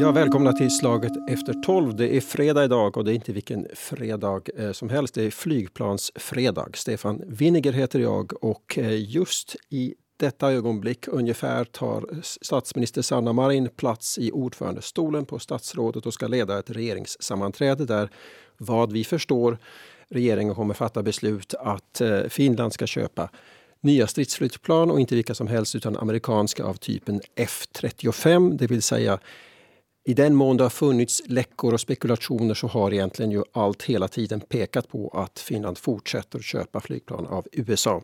Ja, välkomna till slaget efter tolv. Det är fredag idag och det är inte vilken fredag eh, som helst. Det är flygplansfredag. Stefan Winiger heter jag och eh, just i detta ögonblick ungefär tar statsminister Sanna Marin plats i ordförandestolen på statsrådet och ska leda ett regeringssammanträde där vad vi förstår regeringen kommer fatta beslut att eh, Finland ska köpa nya stridsflygplan och inte vilka som helst utan amerikanska av typen F35, det vill säga i den mån det har funnits läckor och spekulationer så har egentligen ju allt hela tiden pekat på att Finland fortsätter köpa flygplan av USA.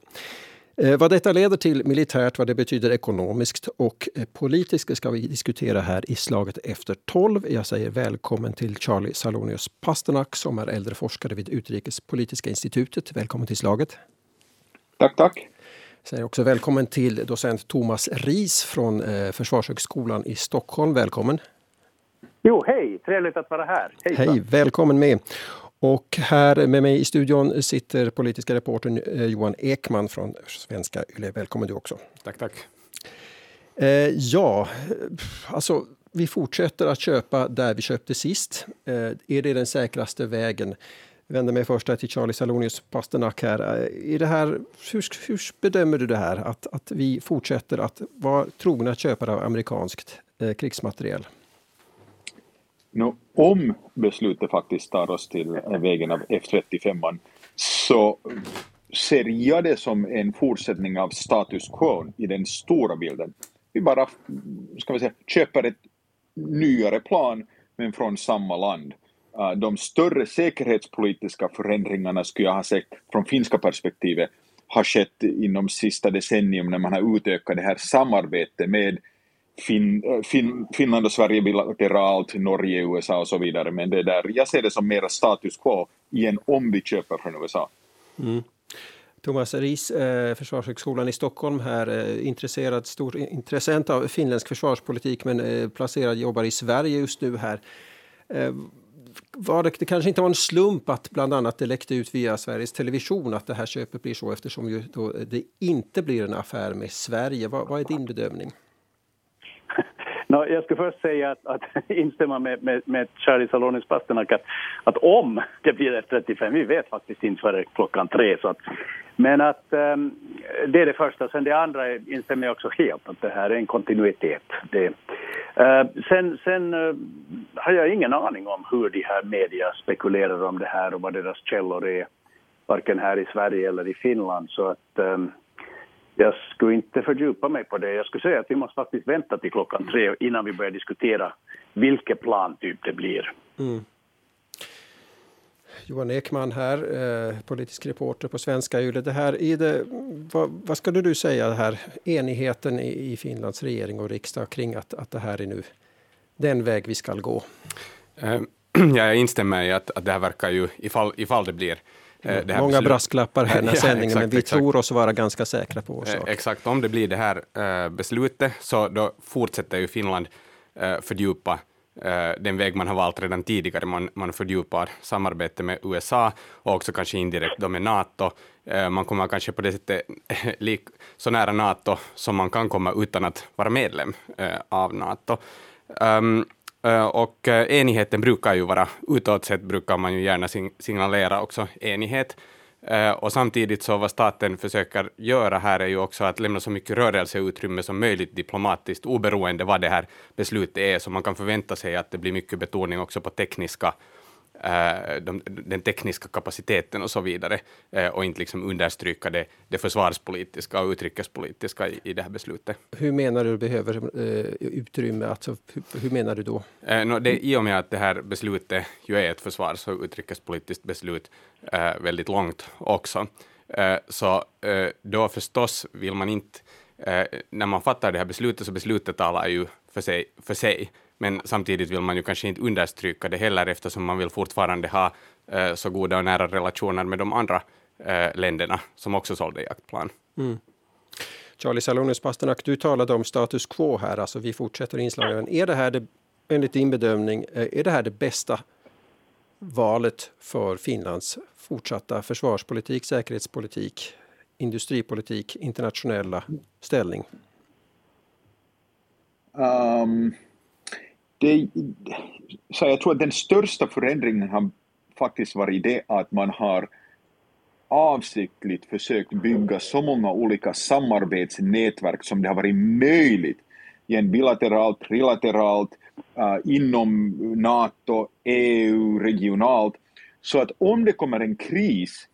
Eh, vad detta leder till militärt, vad det betyder ekonomiskt och eh, politiskt ska vi diskutera här i slaget efter 12. Jag säger välkommen till Charlie Salonius Pasternak som är äldre forskare vid Utrikespolitiska institutet. Välkommen till slaget. Tack, tack. Jag säger också välkommen till docent Thomas Ris från eh, Försvarshögskolan i Stockholm. Välkommen. Jo, hej! Trevligt att vara här. Hejsan. Hej, välkommen med. Och här med mig i studion sitter politiska reportern eh, Johan Ekman från Svenska Yle. Välkommen du också. Tack, tack. Eh, ja, alltså vi fortsätter att köpa där vi köpte sist. Eh, är det den säkraste vägen? Jag vänder mig först till Charlie Salonius Pasternak här. Eh, I det här hur, hur bedömer du det här att, att vi fortsätter att vara trogna köpare av amerikanskt eh, krigsmateriel? No, om beslutet faktiskt tar oss till vägen av F35 så ser jag det som en fortsättning av status quo i den stora bilden. Vi bara ska vi säga, köper ett nyare plan men från samma land. Eh, de större säkerhetspolitiska förändringarna skulle jag ha sett från finska perspektivet har skett inom sista decennium när man har utökat det här samarbetet med fin, eh, fin, Finland och Sverige bilateralt, Norge, USA och så vidare. Men det där, jag ser det som mera status quo igen om vi köper från USA. Mm. Thomas Ries, eh, Försvarshögskolan i Stockholm här, intresserad, stor intressent av finländsk försvarspolitik men placerad, jobbar i Sverige just nu här. Var det, det kanske inte var en slump att bland annat det läckte ut via Sveriges Television att det här köpet blir så eftersom ju då det inte blir en affär med Sverige. Vad, vad är din bedömning? No, jag ska först säga att, att instämma med, med, med Charlie Salonis Pasternak att, att om det blir F35, vi vet faktiskt inte före klockan tre. Så att, men att um, det är det första. Sen det andra instämmer jag också helt att det här är en kontinuitet. Det, uh, sen sen uh, har jag ingen aning om hur de här media spekulerar om det här och vad deras källor är, varken här i Sverige eller i Finland. Så att um, jag skulle inte fördjupa mig på det. Jag skulle säga att vi måste faktiskt vänta till klockan tre innan vi börjar diskutera vilken plantyp det blir. Mm. Johan Ekman här, eh, politisk reporter på Svenska Yle. Det här, är det, vad, vad skulle du säga, det här enigheten i, i, Finlands regering och riksdag kring att, att det här är nu den väg vi ska gå? Ja, jag instämmer i att, att det här verkar ju, ifall, ifall det blir Eh, Många beslut. brasklappar här i ja, sändningen, exakt, men vi exakt. tror oss vara ganska säkra på vår eh, sak. Exakt, om det blir det här äh, beslutet så då fortsätter ju Finland fördjupa den väg man har valt redan tidigare. Man, man fördjupar samarbete med USA och också kanske indirekt då med NATO. Man kommer kanske på det sättet så nära NATO som man kan komma utan att vara medlem av NATO. Och enigheten brukar ju vara, utåt sett brukar man ju gärna signalera också enighet. Och samtidigt så vad staten försöker göra här är ju också att lämna så mycket rörelseutrymme som möjligt diplomatiskt, oberoende vad det här beslutet är, så man kan förvänta sig att det blir mycket betoning också på tekniska de, den tekniska kapaciteten och så vidare eh, och inte liksom understryka det, det försvarspolitiska och utrikespolitiska i, i det här beslutet. Hur menar du behöver eh, utrymme? Alltså, hur, hur, menar du då? Eh, no, det, I och med att det här beslutet ju är ett försvars och utrikespolitiskt beslut eh, väldigt långt också, eh, så eh, då förstås vill man inte när man fattar det här beslutet, så beslutet talar ju för sig, för sig men samtidigt vill man ju kanske inte understryka det heller eftersom man vill fortfarande ha eh, så goda och nära relationer med de andra eh, länderna som också sålde jaktplan. Mm. Charlie Salonius Pasternak, du talade om status quo här, alltså vi fortsätter inslagen. Är det här, det, enligt din bedömning, eh, är det här det bästa valet för Finlands fortsatta försvarspolitik, säkerhetspolitik, industripolitik, internationella ställning? Um, det, så jag tror att den största förändringen har faktiskt varit det att man har avsiktligt försökt bygga så många olika samarbetsnätverk som det har varit möjligt, igen bilateralt, trilateralt, uh, inom NATO, EU, regionalt, så att om det kommer en kris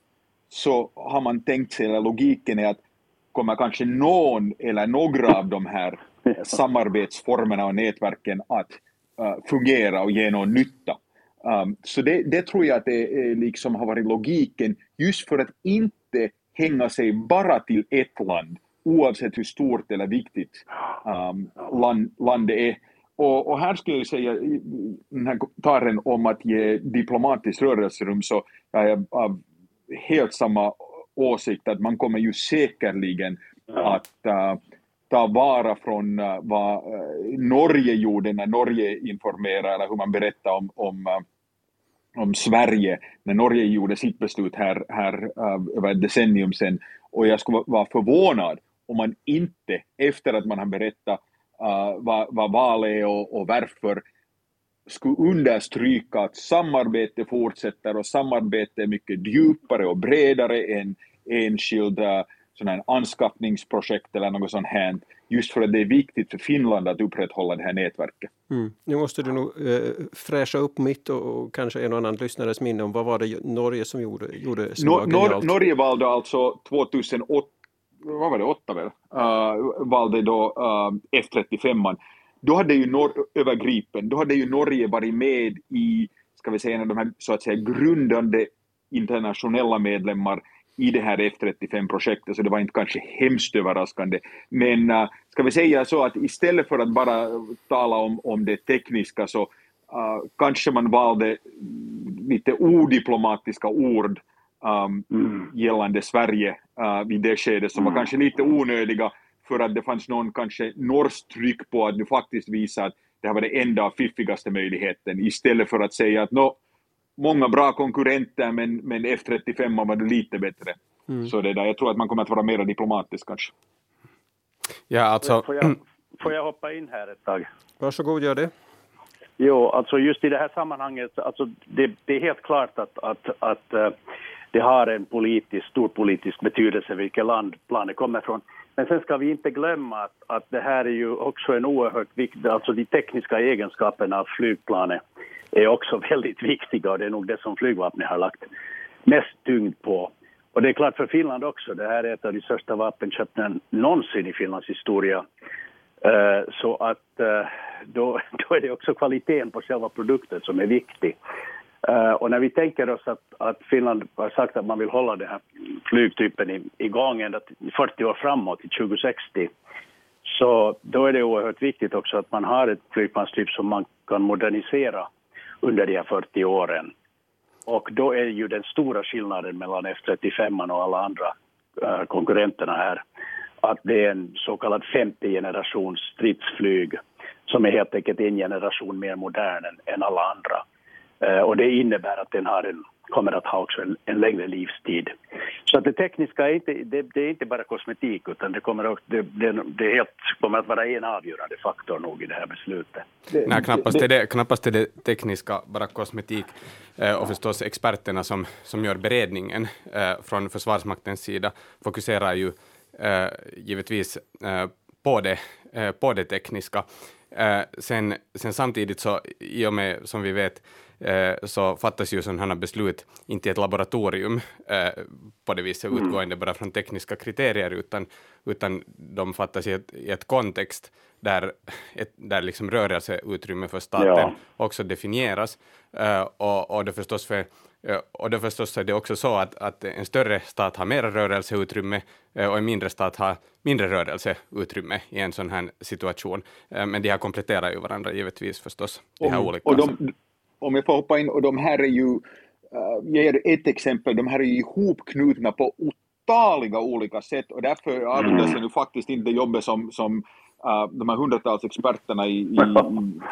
så har man tänkt sig, eller logiken är att kommer kanske någon eller några av de här samarbetsformerna och nätverken att fungera och ge någon nytta. Um, så det, det, tror jag att det liksom har varit logiken, just för att inte hänga sig bara till ett land, oavsett hur stort eller viktigt um, land, landet är. Och, och, här skulle jag säga, den här kommentaren om att ge diplomatiskt rörelserum, så jag är av helt samma åsikt, att man kommer ju säkerligen att uh, ta vara från eh, vad eh, Norge gjorde när Norge informerade, eller hur man berättade om, om, eh, om Sverige, när Norge gjorde sitt beslut här, här över ett decennium sedan. Och jag skulle vara förvånad om man inte, efter att man har berättat vad, vad valet är och, och varför, skulle understryka att samarbete fortsätter och samarbete är mycket djupare och bredare än enskilda sådana anskaffningsprojekt eller något sånt här, just för att det är viktigt för Finland att upprätthålla det här nätverket. Mm. Nu måste du nog eh, fräscha upp mitt och, och, kanske en och annan lyssnares minne om vad var det Norge som gjorde, gjorde som Nor Nor Norge valde alltså 2008, vad var det, 8 väl, uh, valde då uh, F35. Då hade ju Nor över Gripen, då hade ju Norge varit med i, ska vi säga, en av de här så att säga grundande internationella medlemmar i det här F35-projektet, så det var inte kanske hemskt överraskande. Men uh, ska vi säga så att istället för att bara tala om, om det tekniska så uh, kanske man valde lite odiplomatiska ord um, mm. gällande Sverige uh, vid det skedet som mm. var kanske lite onödiga för att det fanns någon kanske norskt tryck på att du faktiskt visa att det här var det enda fiffigaste möjligheten istället för att säga att no, många bra konkurrenter men, men F35 var du lite bättre. Mm. Så det där, jag tror att man kommer att vara mer diplomatisk kanske. Ja, alltså... Får jag, får jag hoppa in här ett tag? Varsågod, gör det. Jo, alltså just i det här sammanhanget, alltså det, det är helt klart att, att, att uh, det har en politisk, stor politisk betydelse vilket land planet kommer ifrån. Men sen ska vi inte glömma att, att det här är ju också en oerhört viktig, alltså de tekniska egenskaperna av flygplanet är också väldigt viktiga och det är nog det som flygvapnet har lagt mest tyngd på. Och det är klart för Finland också, det här är ett av de största vapenköpen någonsin i Finlands historia. Eh, så att eh, då, då är det också kvaliteten på själva produkten som är viktig. Eh, och när vi tänker oss att, att Finland har sagt att man vill hålla den här flygtypen igång ända 40 år framåt, till 2060, så då är det oerhört viktigt också att man har ett flygplanstyp som man kan modernisera under de här 40 åren. Och då är ju den stora skillnaden mellan F35 och alla andra äh, konkurrenterna här att det är en så kallad femte generations stridsflyg som är helt enkelt en generation mer modern än, än alla andra. Äh, och det innebär att den har en kommer att ha också en, en längre livstid. Så att det tekniska är inte, det, det är inte bara kosmetik utan det kommer, att, det, det, det helt, kommer att vara en avgörande faktor nog i det här beslutet. Nej, knappast är det, knappast är det tekniska bara kosmetik eh, och förstås experterna som, som gör beredningen eh, från Försvarsmaktens sida fokuserar ju eh, givetvis på det, på det tekniska. Sen, sen samtidigt så i och med, som vi vet, Eh, så fattas ju sådana beslut inte i ett laboratorium eh, på det viset mm. utgående bara från tekniska kriterier, utan, utan de fattas i ett, i ett kontext där, ett, där liksom rörelseutrymme för staten ja. också definieras. Uh, och, och det förstås för och det förstås är det också så att, att en större stat har mer rörelseutrymme och en mindre stat har mindre rörelseutrymme i en sån här situation. Men de här kompletterar ju varandra givetvis förstås, de här olika. Och de, om jag får hoppa in, och de här är ju, uh, jag ger ett exempel, de här är ju ihopknutna på otaliga olika sätt och därför används mm. nu faktiskt inte jobbet som, som uh, de här hundratals experterna i, i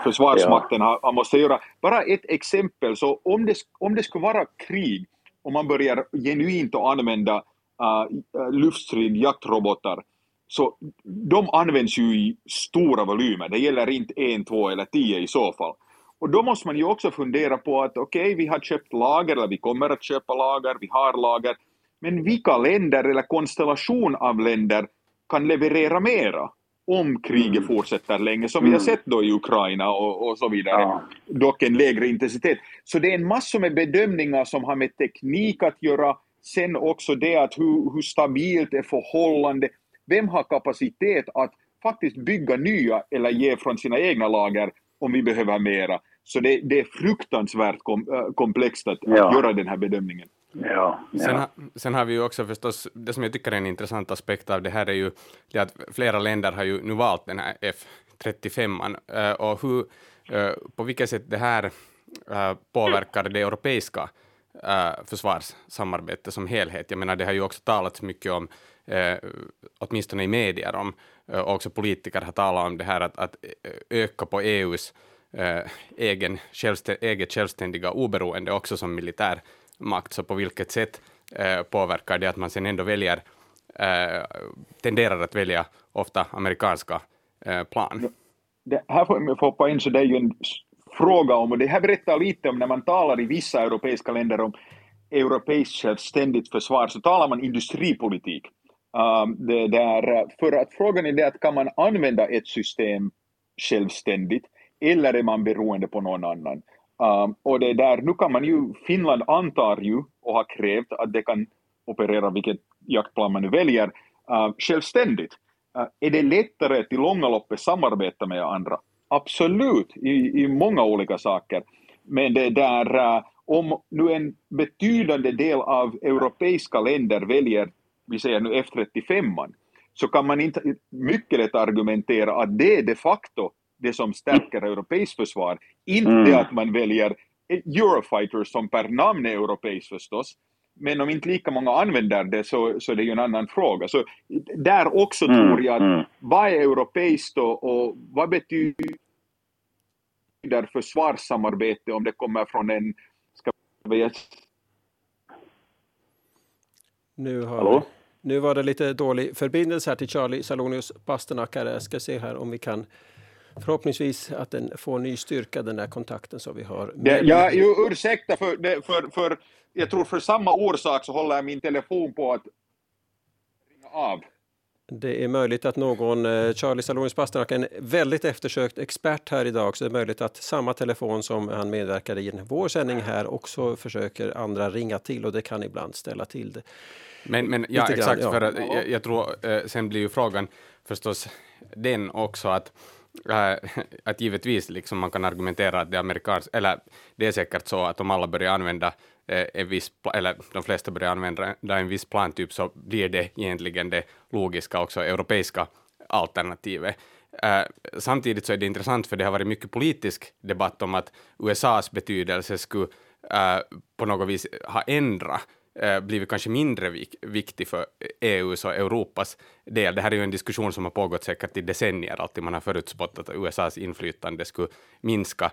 Försvarsmakten har, har måste göra. Bara ett exempel, så om det, om det skulle vara krig och man börjar genuint att använda uh, luftstrid jaktrobotar så de används ju i stora volymer. Det gäller inte en, två eller tio i så fall. Och då måste man ju också fundera på att okej, okay, vi har köpt lager, eller vi kommer att köpa lager, vi har lager, men vilka länder eller konstellation av länder kan leverera mera om kriget mm. fortsätter länge, som mm. vi har mm. sett då i Ukraina och, och så vidare, ja. dock en lägre intensitet. Så det är en massa med bedömningar som har med teknik att göra, sen också det att hur, hur stabilt är förhållande, vem har kapacitet att faktiskt bygga nya eller ge från sina egna lager om vi behöver mera. Så det, det är fruktansvärt kom, äh, komplext att, ja. att göra den här bedömningen. Ja, ja. Sen, sen, har vi ju också förstås, det som jag tycker är en intressant aspekt av det här är ju det att flera länder har ju nu valt den här F35 äh, och hur, äh, på vilket sätt det här påverkar det europeiska försvarssamarbetet som helhet. Jag menar, det har ju också talats mycket om, åtminstone i medier, om, och också politiker har talat om det här att, att öka på EUs Eh, egen självstä eget självständiga oberoende också som militär makt, så på vilket sätt eh, påverkar det att man sen ändå väljer, eh, tenderar att välja ofta amerikanska eh, plan? Det här får jag hoppa in, så det är ju en fråga om, och det här berättar lite om när man talar i vissa europeiska länder om europeiskt självständigt försvar, så talar man industripolitik. Um, det där, för att frågan är det att kan man använda ett system självständigt, eller är man beroende på någon annan? Um, och det där, nu kan man ju, Finland antar ju och har krävt att det kan operera vilket jaktplan man nu väljer uh, självständigt. Uh, är det lättare till långa loppet samarbeta med andra? Absolut, i, i många olika saker. Men det där, uh, om nu en betydande del av europeiska länder väljer, vi säger nu F35, så kan man inte mycket lätt argumentera att det de facto det som stärker europeiskt försvar. Inte mm. att man väljer Eurofighter som per namn är europeiskt förstås, men om inte lika många använder det så, så det är ju en annan fråga. Så där också mm. tror jag att mm. vad är europeiskt och, och vad betyder försvarssamarbete om det kommer från en, ska vi nu, har, nu var det lite dålig förbindelse här till Charlie Salonius Pasternak. Jag ska se här om vi kan förhoppningsvis att den får ny styrka, den här kontakten som vi har. Det, ja, ju, ursäkta, för, för, för jag tror för samma orsak så håller min telefon på att ringa av. Det är möjligt att någon, eh, Charlie Salonis Pasternak, en väldigt eftersökt expert här idag, så det är möjligt att samma telefon som han medverkade i vår sändning här också försöker andra ringa till och det kan ibland ställa till det. Men, men ja, grann, exakt, ja. för jag, jag, tror, eh, sen blir ju frågan förstås den också att äh, att givetvis liksom man kan argumentera att det, amerikans, eller det är säkert så att om alla börjar använda eh, en viss, eller de flesta börjar använda en viss plantyp så blir det egentligen det logiska också europeiska alternativet. Äh, samtidigt så är det intressant för det har varit mycket politisk debatt om att USAs betydelse skulle äh, på något vis ha ändrat Eh, blivit kanske mindre vik viktig för EUs och Europas del. Det här är ju en diskussion som har pågått säkert i decennier, alltid man har förutspått att USAs inflytande skulle minska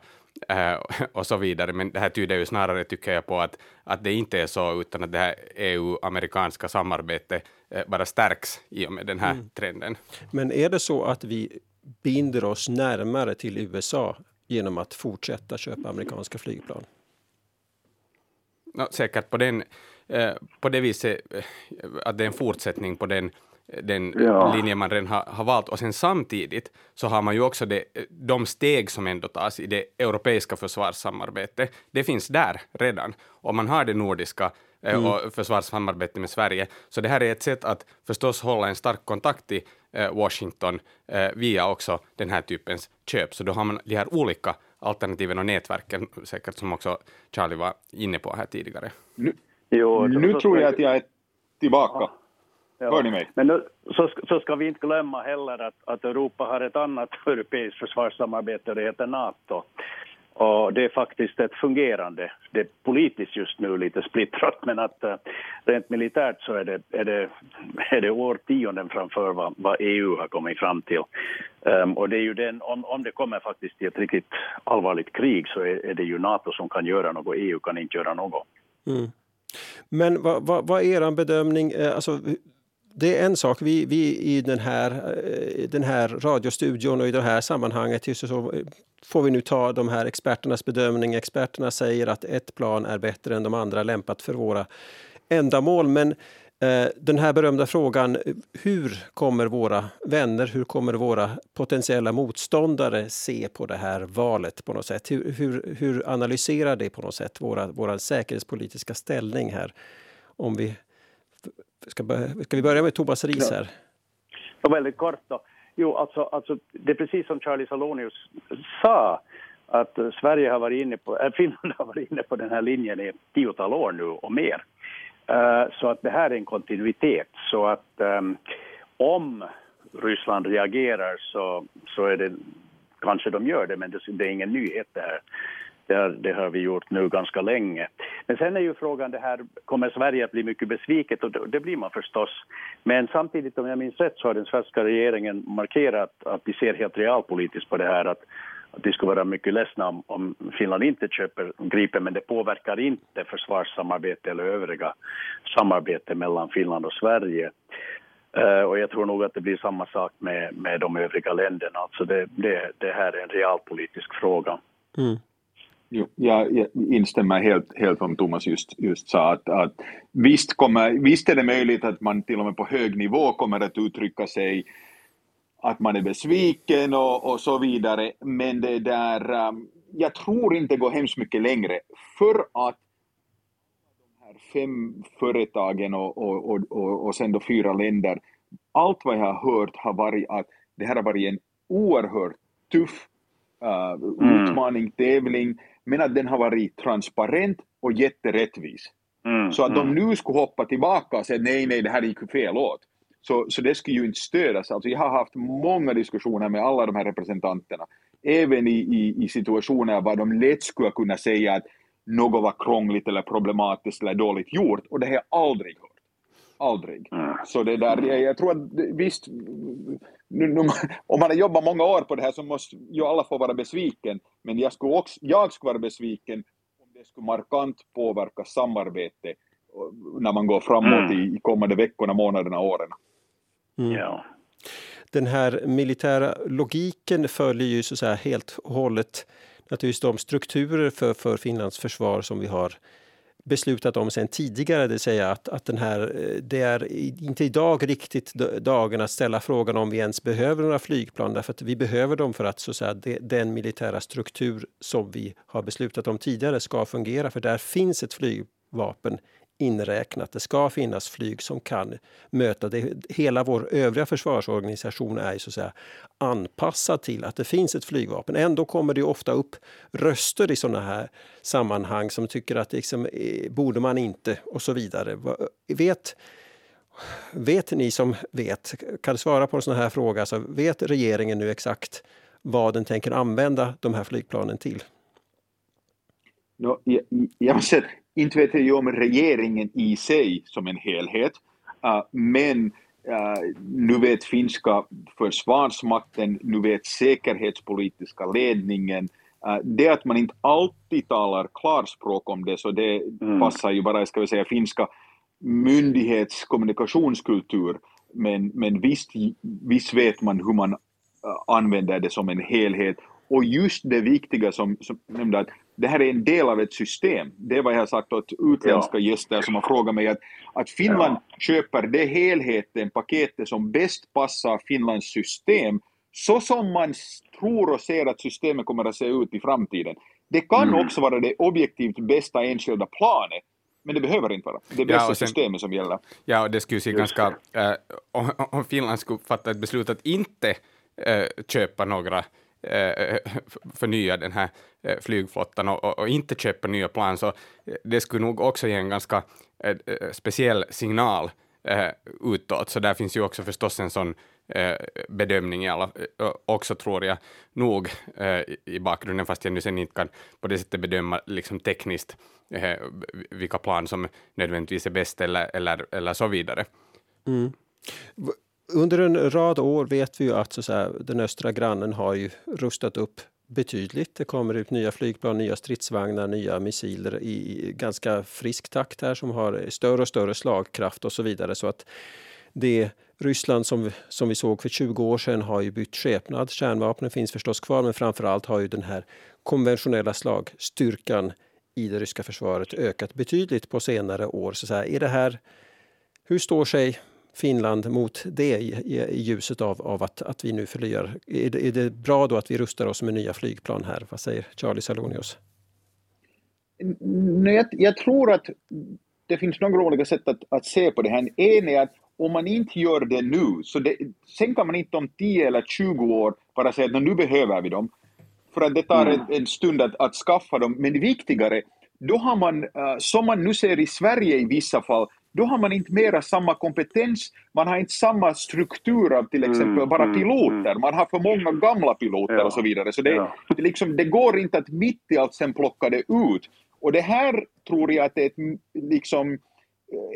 eh, och så vidare, men det här tyder ju snarare, tycker jag, på att, att det inte är så, utan att det här EU-amerikanska samarbetet eh, bara stärks i och med den här mm. trenden. Men är det så att vi binder oss närmare till USA genom att fortsätta köpa amerikanska flygplan? No, säkert på den Eh, på det viset eh, att det är en fortsättning på den, den ja. linje man redan har, har, valt. Och sen samtidigt så har man ju också det, de steg som ändå tas i det europeiska försvarssamarbetet. Det finns där redan. Och man har det nordiska eh, mm. och försvarssamarbetet med Sverige. Så det här är ett sätt att förstås hålla en stark kontakt i Washington via också den här typens köp. Så då har man de här olika alternativen och nätverken, säkert som också Charlie var inne på här tidigare. Nu, Jo, nu så, tror jag att jag är tillbaka. Ja. Hör ni mig? Men nu, så, så ska vi inte glömma heller att, att Europa har ett annat europeiskt försvarssamarbete och det heter NATO. Och det är faktiskt ett fungerande, det är politiskt just nu lite splittrat men att uh, rent militärt så är det, är det, är det årtionden framför vad, vad EU har kommit fram till. Um, och det är ju den, om, om det kommer faktiskt till ett riktigt allvarligt krig så är, är det ju NATO som kan göra något, EU kan inte göra något. Mm. Men vad, vad, vad är er bedömning? Eh, alltså, det är en sak. Vi, vi i den här, eh, den här radiostudion och i det här sammanhanget så eh, får vi nu ta de här experternas bedömning. Experterna säger att ett plan är bättre än de andra lämpat för våra ändamål. Men den här berömda frågan, hur kommer våra vänner, hur kommer våra potentiella motståndare se på det här valet på något sätt? Hur, hur, hur analyserar det på något sätt våra, våra säkerhetspolitiska ställning här? Om vi ska, ska vi börja med Thomas Ries här? Ja, väldigt kort då. Jo, alltså, alltså, det är precis som Charlie Salonius sa att Sverige har varit inne på, äh, Finland har varit inne på den här linjen i ett tiotal år nu och mer. Eh, så att det här är en kontinuitet. Så att um, om Ryssland reagerar så, så är det kanske de gör det, men det, det är ingen nyhet det här. Det har, det har, vi gjort nu ganska länge. Men sen är ju frågan det här, kommer Sverige att bli mycket besviket? Och det, det blir man förstås. Men samtidigt, om jag minns rätt, så har den svenska regeringen markerat att vi ser helt realpolitiskt på det här. Att, att de skulle vara mycket ledsna om, om Finland inte köper Gripen, men det påverkar inte försvarssamarbete eller övriga samarbete mellan Finland och Sverige. Uh, och jag tror nog att det blir samma sak med, med de övriga länderna. Alltså det, det, det här är en realpolitisk fråga. Mm. Jo, jag, jag instämmer helt, helt som Thomas just, just sa. Att, att visst, kommer, visst är det möjligt att man till och med på hög nivå kommer att uttrycka sig att man är besviken och, och så vidare. Men det där, um, jag tror inte går hemskt mycket längre. För att de här fem företagen och, och, och, och, och sen då fyra länder, allt vad jag har hört har varit att det här har varit en oerhört tuff uh, mm. utmaning, tävling men att den har varit transparent och jätterättvis. Mm, så att mm. de nu skulle hoppa tillbaka och säga nej, nej, det här gick fel åt. Så, så det skulle ju inte stödas. Alltså jag har haft många diskussioner med alla de här representanterna, även i, i, i situationer där de lätt skulle kunna säga att något var krångligt eller problematiskt eller dåligt gjort, och det har jag aldrig hört. Aldrig. Mm. Så det där, jag, jag tror att visst, nu, nu, om man har jobbat många år på det här så måste ju alla få vara besviken, men jag skulle, också, jag skulle vara besviken om det skulle markant påverka samarbete när man går framåt mm. i, i kommande veckorna, månaderna, åren. Mm. Ja. Den här militära logiken följer ju så säga helt och hållet naturligtvis de strukturer för, för Finlands försvar som vi har beslutat om sen tidigare, det vill säga att, att den här, eh, det är inte idag riktigt dagen att ställa frågan om vi ens behöver några flygplan därför att vi behöver dem för att så att säga, den militära struktur som vi har beslutat om tidigare ska fungera för där finns ett flygvapen inräknat. Det ska finnas flyg som kan möta det. Hela vår övriga försvarsorganisation är så att säga anpassad till att det finns ett flygvapen. Ändå kommer det ofta upp röster i sådana här sammanhang som tycker att liksom, eh, borde man inte och så vidare. Vet, vet ni som vet, kan svara på en sån här fråga, så vet regeringen nu exakt vad den tänker använda de här flygplanen till? No, jag, jag måste inte vet jag om regeringen i sig som en helhet, uh, men uh, nu vet finska försvarsmakten, nu vet säkerhetspolitiska ledningen, uh, det att man inte alltid talar klarspråk om det, så det mm. passar ju bara, ska vi säga, finska myndighetskommunikationskultur, men, men visst, visst vet man hur man använder det som en helhet. Och just det viktiga som, som nämnde att det här är en del av ett system. Det är vad jag har sagt åt utländska gäster som har frågat mig att, att Finland ja. köper det helheten, paketet som bäst passar Finlands system så som man tror och ser att systemet kommer att se ut i framtiden. Det kan mm. också vara det objektivt bästa enskilda planet, men det behöver inte vara. Det är bästa ja, sen, systemet som gäller. Ja, och det skulle se ganska... Äh, om, om Finland skulle fatta ett beslut att inte äh, köpa några Eh, förnya den här eh, flygflottan och, och, inte köpa nya plan, så eh, det skulle nog också ge en ganska speciell signal utåt, så där finns ju också förstås en sån bedömning i alla, också tror jag nog i bakgrunden, fast jag nu sen inte kan på det sättet bedöma liksom tekniskt vilka plan som nödvändigtvis är bäst eller, eller, eller så vidare. Mm under en rad år vet vi ju att så att den östra grannen har ju rustat upp betydligt. Det kommer ut nya flygplan, nya stridsvagnar, nya missiler i ganska frisk takt här som har större och större slagkraft och så vidare. Så att det Ryssland som, som vi såg för 20 år sedan har ju bytt skepnad. Kärnvapnen finns förstås kvar men framförallt har ju den här konventionella slagstyrkan i det ryska försvaret ökat betydligt på senare år. Så, så här, är det här, hur står sig Finland mot det i, i ljuset av, av att, att vi nu förnyar? Är det, är det bra då att vi rustar oss med nya flygplan här? Vad säger Charlie Salonius? Jag, jag tror att det finns några olika sätt att, att se på det här. En är att om man inte gör det nu, så det, sen kan man inte om 10 eller 20 år bara säga att nu behöver vi dem. För att det tar mm. en, en stund att, att skaffa dem. Men viktigare, då har man, uh, som man nu ser i Sverige i vissa fall, då har man inte mera samma kompetens, man har inte samma struktur av till exempel mm, bara mm, piloter, mm. man har för många gamla piloter ja, och så vidare. Så det, ja. det, liksom, det går inte att mitt i allt sen plocka det ut. Och det här tror jag att det är ett, liksom,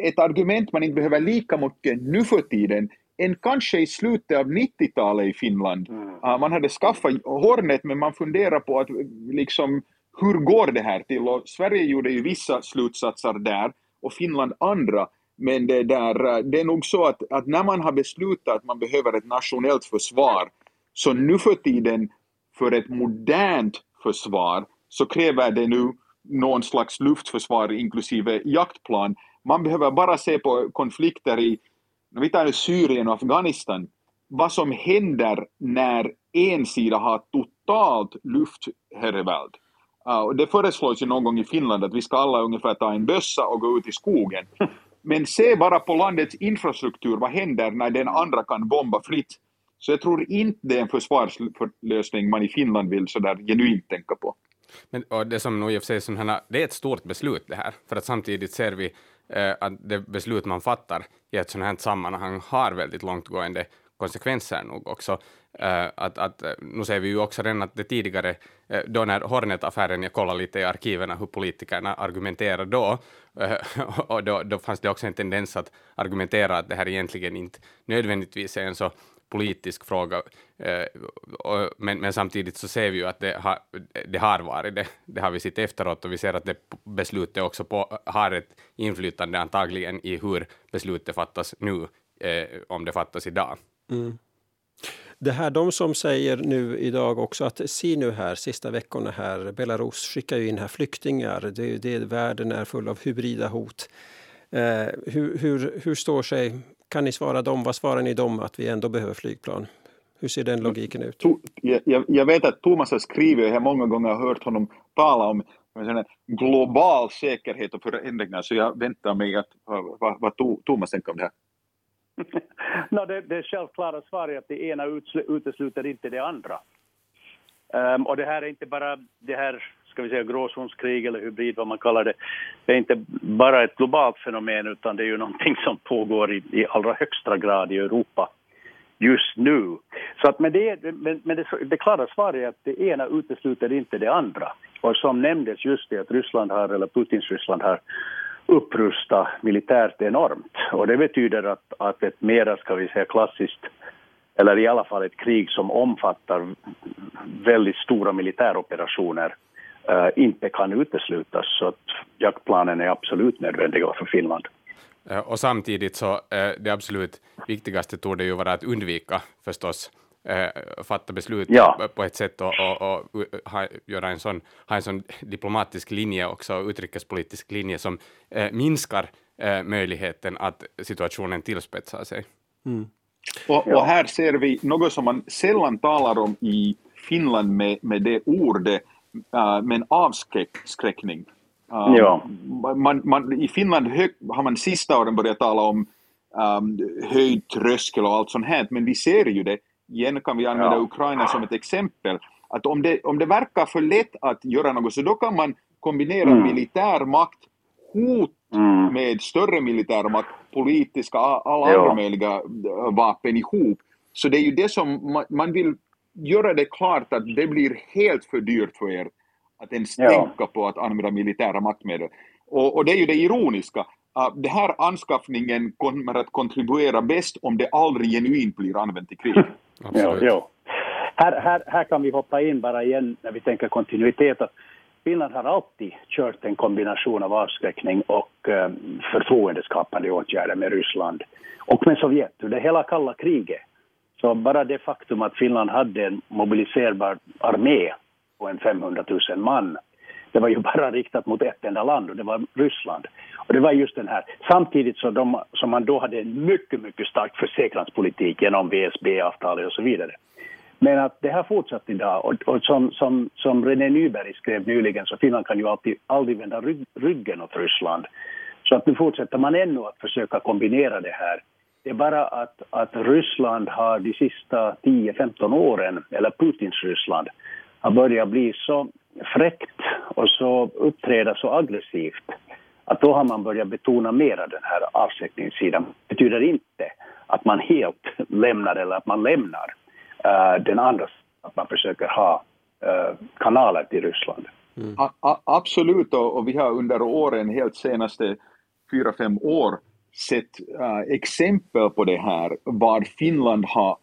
ett argument man inte behöver lika mycket nu för tiden än kanske i slutet av 90-talet i Finland. Mm. Uh, man hade skaffat Hornet men man funderar på att liksom, hur går det här till? Och Sverige gjorde ju vissa slutsatser där och Finland andra. Men det, där, eh, det är nog så att, att när man har beslutat att man behöver ett nationellt försvar så nu för tiden för ett modernt försvar så kräver det nu någon slags luftförsvar inklusive jaktplan. Man behöver bara se på konflikter i vi tar Syrien och Afghanistan, vad som händer när en sida har totalt luftherravälde. Uh, det föreslås ju någon gång i Finland att vi ska alla ungefär ta en bössa och gå ut i skogen. Men se bara på landets infrastruktur, vad händer när den andra kan bomba fritt? Så jag tror inte det är en försvarslösning man i Finland vill sådär genuint tänka på. Men, och det som nog i och för sig, det är ett stort beslut det här, för att samtidigt ser vi eh, att det beslut man fattar i ett sådant här sammanhang har väldigt långtgående konsekvenser nog också. Uh, att, att, eh, nu ser vi ju också redan att det tidigare, eh, då när Hornet-affären, jag kollade lite i arkiven hur politikerna argumenterade då, uh, och då, då fanns det också en tendens att argumentera att det här egentligen inte nödvändigtvis är en så politisk fråga, men, men, samtidigt så ser vi ju att det har, det har varit det. Det har vi sett efteråt och vi ser att det beslutet också på, har ett inflytande antagligen i hur beslutet fattas nu, om det fattas idag. Mm. Det här, de som säger nu idag också att se nu här, sista veckorna här, Belarus skickar ju in här flyktingar, det, det, världen är full av hybrida hot. Eh, hur, hur, hur står sig, kan ni svara dem, vad svarar ni dem att vi ändå behöver flygplan? Hur ser den logiken ut? Mm. Jag, jag vet att Thomas har skrivit, jag har många gånger hört honom tala om global säkerhet och förändringar, så jag väntar mig att vad, vad Thomas tänker om det här. no, det, det självklara svaret är att det ena utesluter inte det andra. Um, och det här är inte bara det här ska vi säga gråzonskrig eller hybrid vad man kallar det. Det är inte bara ett globalt fenomen utan det är ju någonting som pågår i, i allra högsta grad i Europa just nu. Så att med det, men, men det, det klara svaret är att det ena utesluter inte det andra. Och som nämndes just det att Ryssland har, eller Putins Ryssland har upprusta militärt enormt. Och det betyder att, att ett mera, ska vi säga, klassiskt eller i alla fall ett krig som omfattar väldigt stora militäroperationer uh, inte kan uteslutas. Så att jaktplanen är absolut nödvändiga för Finland. Eh, och samtidigt så uh, det absolut viktigaste torde ju vara att undvika förstås äh, fatta beslut ja. på ett sätt och, och, och ha, göra en sån, ha en sån diplomatisk linje också, utrikespolitisk linje som äh, minskar äh, möjligheten att situationen tillspetsar sig. Mm. Och, och, här ser vi något som man sällan talar om i Finland med, med det ordet, uh, men avskräckning. Uh, ja. man, man, I Finland hög, har man sista åren börjat tala om um, höjd tröskel och allt sånt här, men vi ser ju det igen kan vi använda ja. Ukraina som ett exempel, att om det, om det verkar för lätt att göra något så då kan man kombinera mm. militär makt, hot mm. med större militär makt, politiska, alla ja. andra möjliga äh, vapen ihop. Så det är ju det som man, man vill göra det klart att det blir helt för dyrt för er att ens ja. tänka på att använda militära maktmedel. Och, och det är ju det ironiska, Uh, den här anskaffningen kommer att kontribuera bäst om det aldrig genuint blir använt i krig ja, ja. Här, här, här kan vi hoppa in bara igen när vi tänker kontinuitet. Finland har alltid kört en kombination av avskräckning och eh, förtroendeskapande åtgärder med Ryssland och med Sovjet under hela kalla kriget. Så bara det faktum att Finland hade en mobiliserbar armé på en 500 000 man, det var ju bara riktat mot ett enda land och det var Ryssland. Och det var just den här, samtidigt som, de, som man då hade en mycket, mycket stark försäkranspolitik genom VSB-avtalet och så vidare. Men att det har fortsatt idag och, och som, som, som René Nyberg skrev nyligen så Finland kan ju alltid, aldrig vända rygg, ryggen åt Ryssland. Så att nu fortsätter man ännu att försöka kombinera det här. Det är bara att, att Ryssland har de sista 10-15 åren, eller Putins Ryssland, har börjat bli så fräckt och så uppträda så aggressivt att då har man börjat betona mera den här avsättningssidan. Det betyder inte att man helt lämnar eller att man lämnar uh, den andra, att man försöker ha uh, kanaler till Ryssland. Mm. absolut, och, och, vi har under åren, helt senaste fyra, fem år, sett uh, exempel på det här, vad Finland har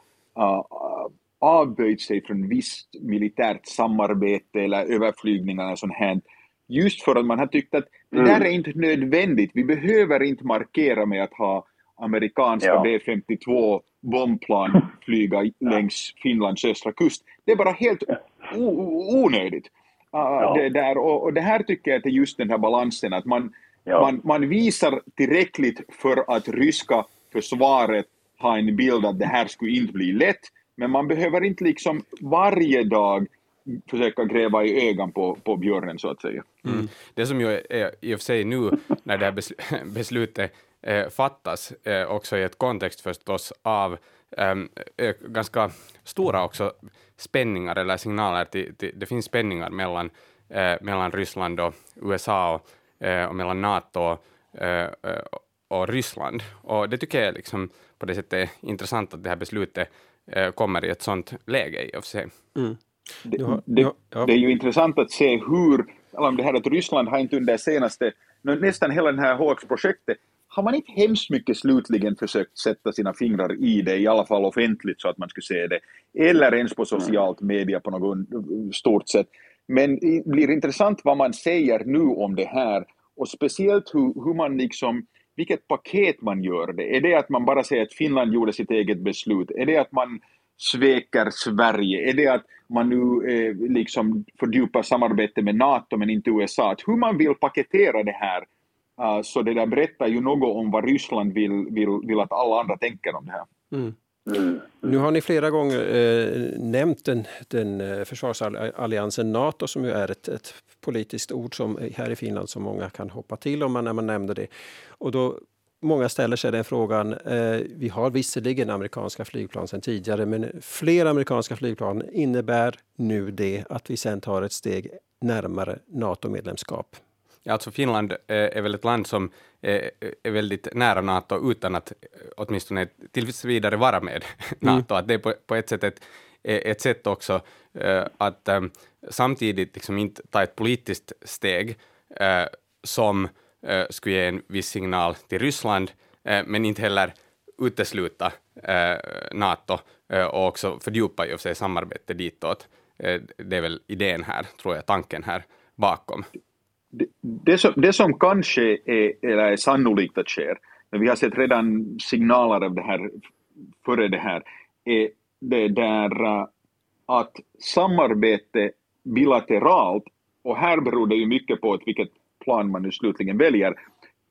avböjt sig från visst militärt samarbete eller överflygningar och sånt här, just för att man har tyckt att det där mm. är inte nödvändigt, vi behöver inte markera med att ha amerikanska ja. B-52 bombplan flyga längs Finlands östra kust. Det är bara helt onödigt. Uh, ja. det där, och, det här tycker jag är just den här balansen, att man, ja. man, man visar tillräckligt för att ryska försvaret har en bild att det här skulle inte bli lätt, men man behöver inte liksom varje dag försöka gräva i ögon på, på björnen så att säga. Mm. Det som ju är i och för sig nu när det här beslutet eh, fattas, eh, också i ett kontext förstås av eh, ganska stora också spänningar eller signaler till, till det finns spänningar mellan, eh, mellan Ryssland och USA och, eh, och mellan NATO och, eh, och Ryssland. Och det tycker jag liksom på det sättet är intressant att det här beslutet kommer i ett sådant läge i och för sig. Mm. Det, det, det, är ju intressant att se hur, eller det här att Ryssland har inte under senaste, nästan hela det här HX-projektet, har man inte hemskt mycket slutligen försökt sätta sina fingrar i det, i alla fall offentligt så att man skulle se det, eller ens på socialt media på något stort sätt. Men det blir intressant vad man säger nu om det här och speciellt hur, hur man liksom, vilket paket man gör det. Är det att man bara säger att Finland gjorde sitt eget beslut? Är det att man sväker Sverige? Är det att man nu eh, liksom fördjupar samarbete med NATO men inte USA? Att hur man vill paketera det här Uh, så det där berättar ju något om vad Ryssland vill, vill, vill att alla andra tänker om det här. Mm. Mm. Nu har ni flera gånger eh, nämnt den, den eh, försvarsalliansen Nato som ju är ett, ett, politiskt ord som eh, här i Finland som många kan hoppa till om man, när man nämner det. Och då, många ställer sig den frågan, eh, vi har visserligen amerikanska flygplan sedan tidigare men fler amerikanska flygplan innebär nu det att vi sen tar ett steg närmare NATO-medlemskap? Alltså Finland är väl ett land som är väldigt nära NATO utan att åtminstone tills vidare vara med NATO. Mm. Att det är på, på ett sätt ett, ett sätt också att samtidigt liksom inte ta ett politiskt steg som skulle ge en viss signal till Ryssland, men inte heller utesluta NATO och också fördjupa i sig samarbetet ditåt. Det är väl idén här, tror jag, tanken här bakom det, som, det som kanske är, eller är sannolikt att ske, men vi har sett redan signaler av det här före det här, är det där uh, att samarbete bilateralt, och här beror det ju mycket på vilket plan man nu slutligen väljer,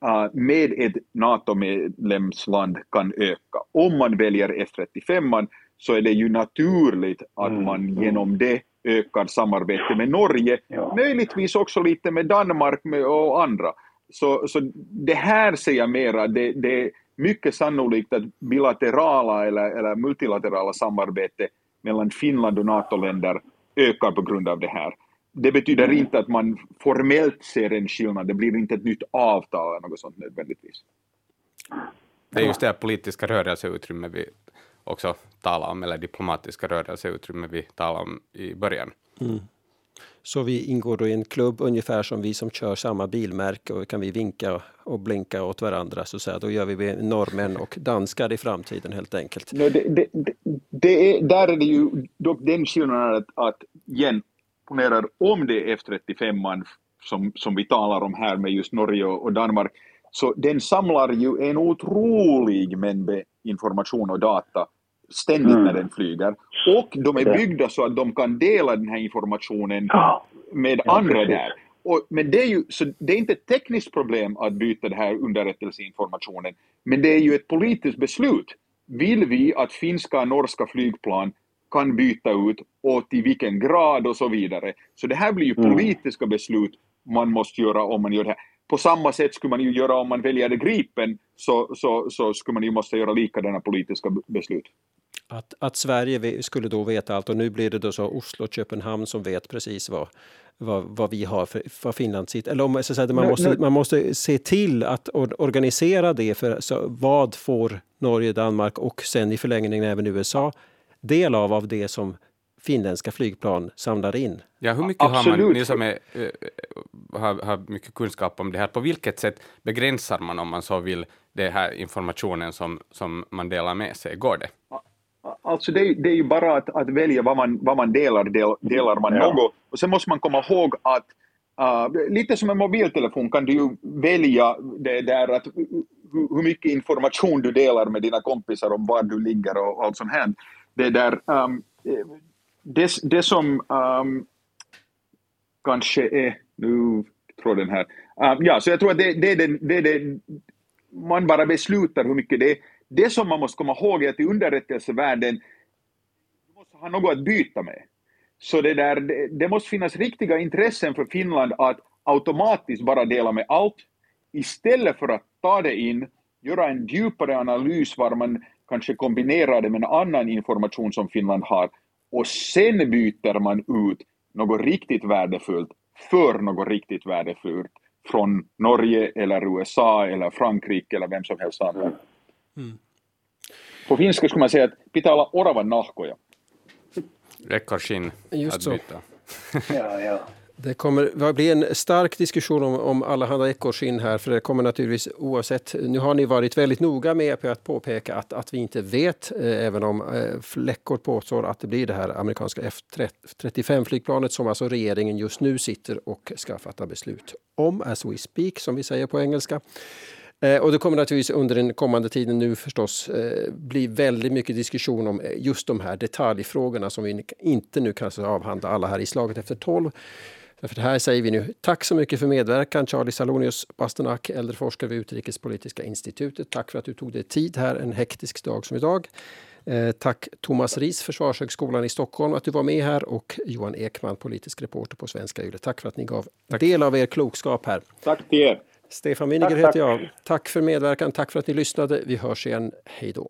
uh, med ett NATO-medlemsland kan öka. Om man väljer F-35 så är det ju naturligt att mm, man mm. genom det ökad samarbete med Norge, ja. möjligtvis också lite med Danmark och andra. Så, så det här ser jag mera, det, det är mycket sannolikt att bilaterala eller, eller multilaterala samarbete mellan Finland och NATO-länder ökar på grund av det här. Det betyder mm. inte att man formellt ser en skillnad, det blir inte ett nytt avtal eller något sånt nödvändigtvis. Det är just det här politiska rörelseutrymme vi också tala om, eller diplomatiska rörelseutrymme vi talade om i början. Mm. Så vi ingår då i en klubb ungefär som vi som kör samma bilmärke och kan vi vinka och blinka åt varandra så att säga. Då gör vi norrmän och danskar i framtiden helt enkelt. No, det, det, det är, där är det ju dock den skillnaden att, att igen, ponerar om det är F35 som, som vi talar om här med just Norge och Danmark, så den samlar ju en otrolig mängd information och data ständigt mm. när den flyger. Och de är byggda så att de kan dela den här informationen med andra där. Och, men det är ju så det är inte ett tekniskt problem att byta den här underrättelseinformationen, men det är ju ett politiskt beslut. Vill vi att finska och norska flygplan kan byta ut och till vilken grad och så vidare. Så det här blir ju mm. politiska beslut man måste göra om man gör det här. På samma sätt skulle man ju göra om man väljer Gripen, så, så, så skulle man ju måste göra likadana politiska beslut. Att, att Sverige skulle då veta allt och nu blir det då så Oslo och Köpenhamn som vet precis vad, vad, vad vi har för vad Finland sitter. Eller om, så säga, man, måste, man måste se till att organisera det för så, vad får Norge, Danmark och sen i förlängningen även USA del av, av det som finländska flygplan samlar in. Ja, hur mycket Absolut. har man, ni som är, äh, har, har mycket kunskap om det här, på vilket sätt begränsar man om man så vill den här informationen som, som man delar med sig? Går det? Alltså det, det är ju bara att, att välja vad man, vad man delar, del, delar man ja. något. Och sen måste man komma ihåg att uh, lite som en mobiltelefon kan du ju välja det där att hur mycket information du delar med dina kompisar om var du ligger och allt sånt här. Det där, um, det, det som um, kanske är, nu tror den här, um, ja, så jag tror att det, det, det, det, det, man bara beslutar hur mycket det är. Det som man måste komma ihåg är att i underrättelsevärlden, du måste ha något att byta med. Så det, där, det, det måste finnas riktiga intressen för Finland att automatiskt bara dela med allt, istället för att ta det in, göra en djupare analys var man kanske kombinerar det med en annan information som Finland har och sen byter man ut något riktigt värdefullt för något riktigt värdefullt från Norge eller USA eller Frankrike eller vem som helst annan. Mm. På finska skulle man säga att pitää olla oravan nahkoja. Ekorrskinn att byta. ja, ja. Det kommer att bli en stark diskussion om, om allehanda ekorrskinn här, för det kommer naturligtvis oavsett. Nu har ni varit väldigt noga med att påpeka att, att vi inte vet, eh, även om eh, läckor påstår att det blir det här amerikanska F-35-flygplanet som alltså regeringen just nu sitter och ska fatta beslut om, as we speak, som vi säger på engelska. Eh, och det kommer naturligtvis under den kommande tiden nu förstås eh, bli väldigt mycket diskussion om eh, just de här detaljfrågorna som vi inte nu kan avhandla alla här i slaget efter tolv. Därför här säger vi nu tack så mycket för medverkan Charlie Salonius Bastenak, äldreforskare vid Utrikespolitiska institutet. Tack för att du tog dig tid här en hektisk dag som idag. Eh, tack Thomas Ris, Försvarshögskolan i Stockholm, att du var med här och Johan Ekman, politisk reporter på Svenska Yle. Tack för att ni gav tack. del av er klokskap här. Tack till er. Stefan Winiger heter jag. Tack för medverkan, tack för att ni lyssnade. Vi hörs igen. Hej då.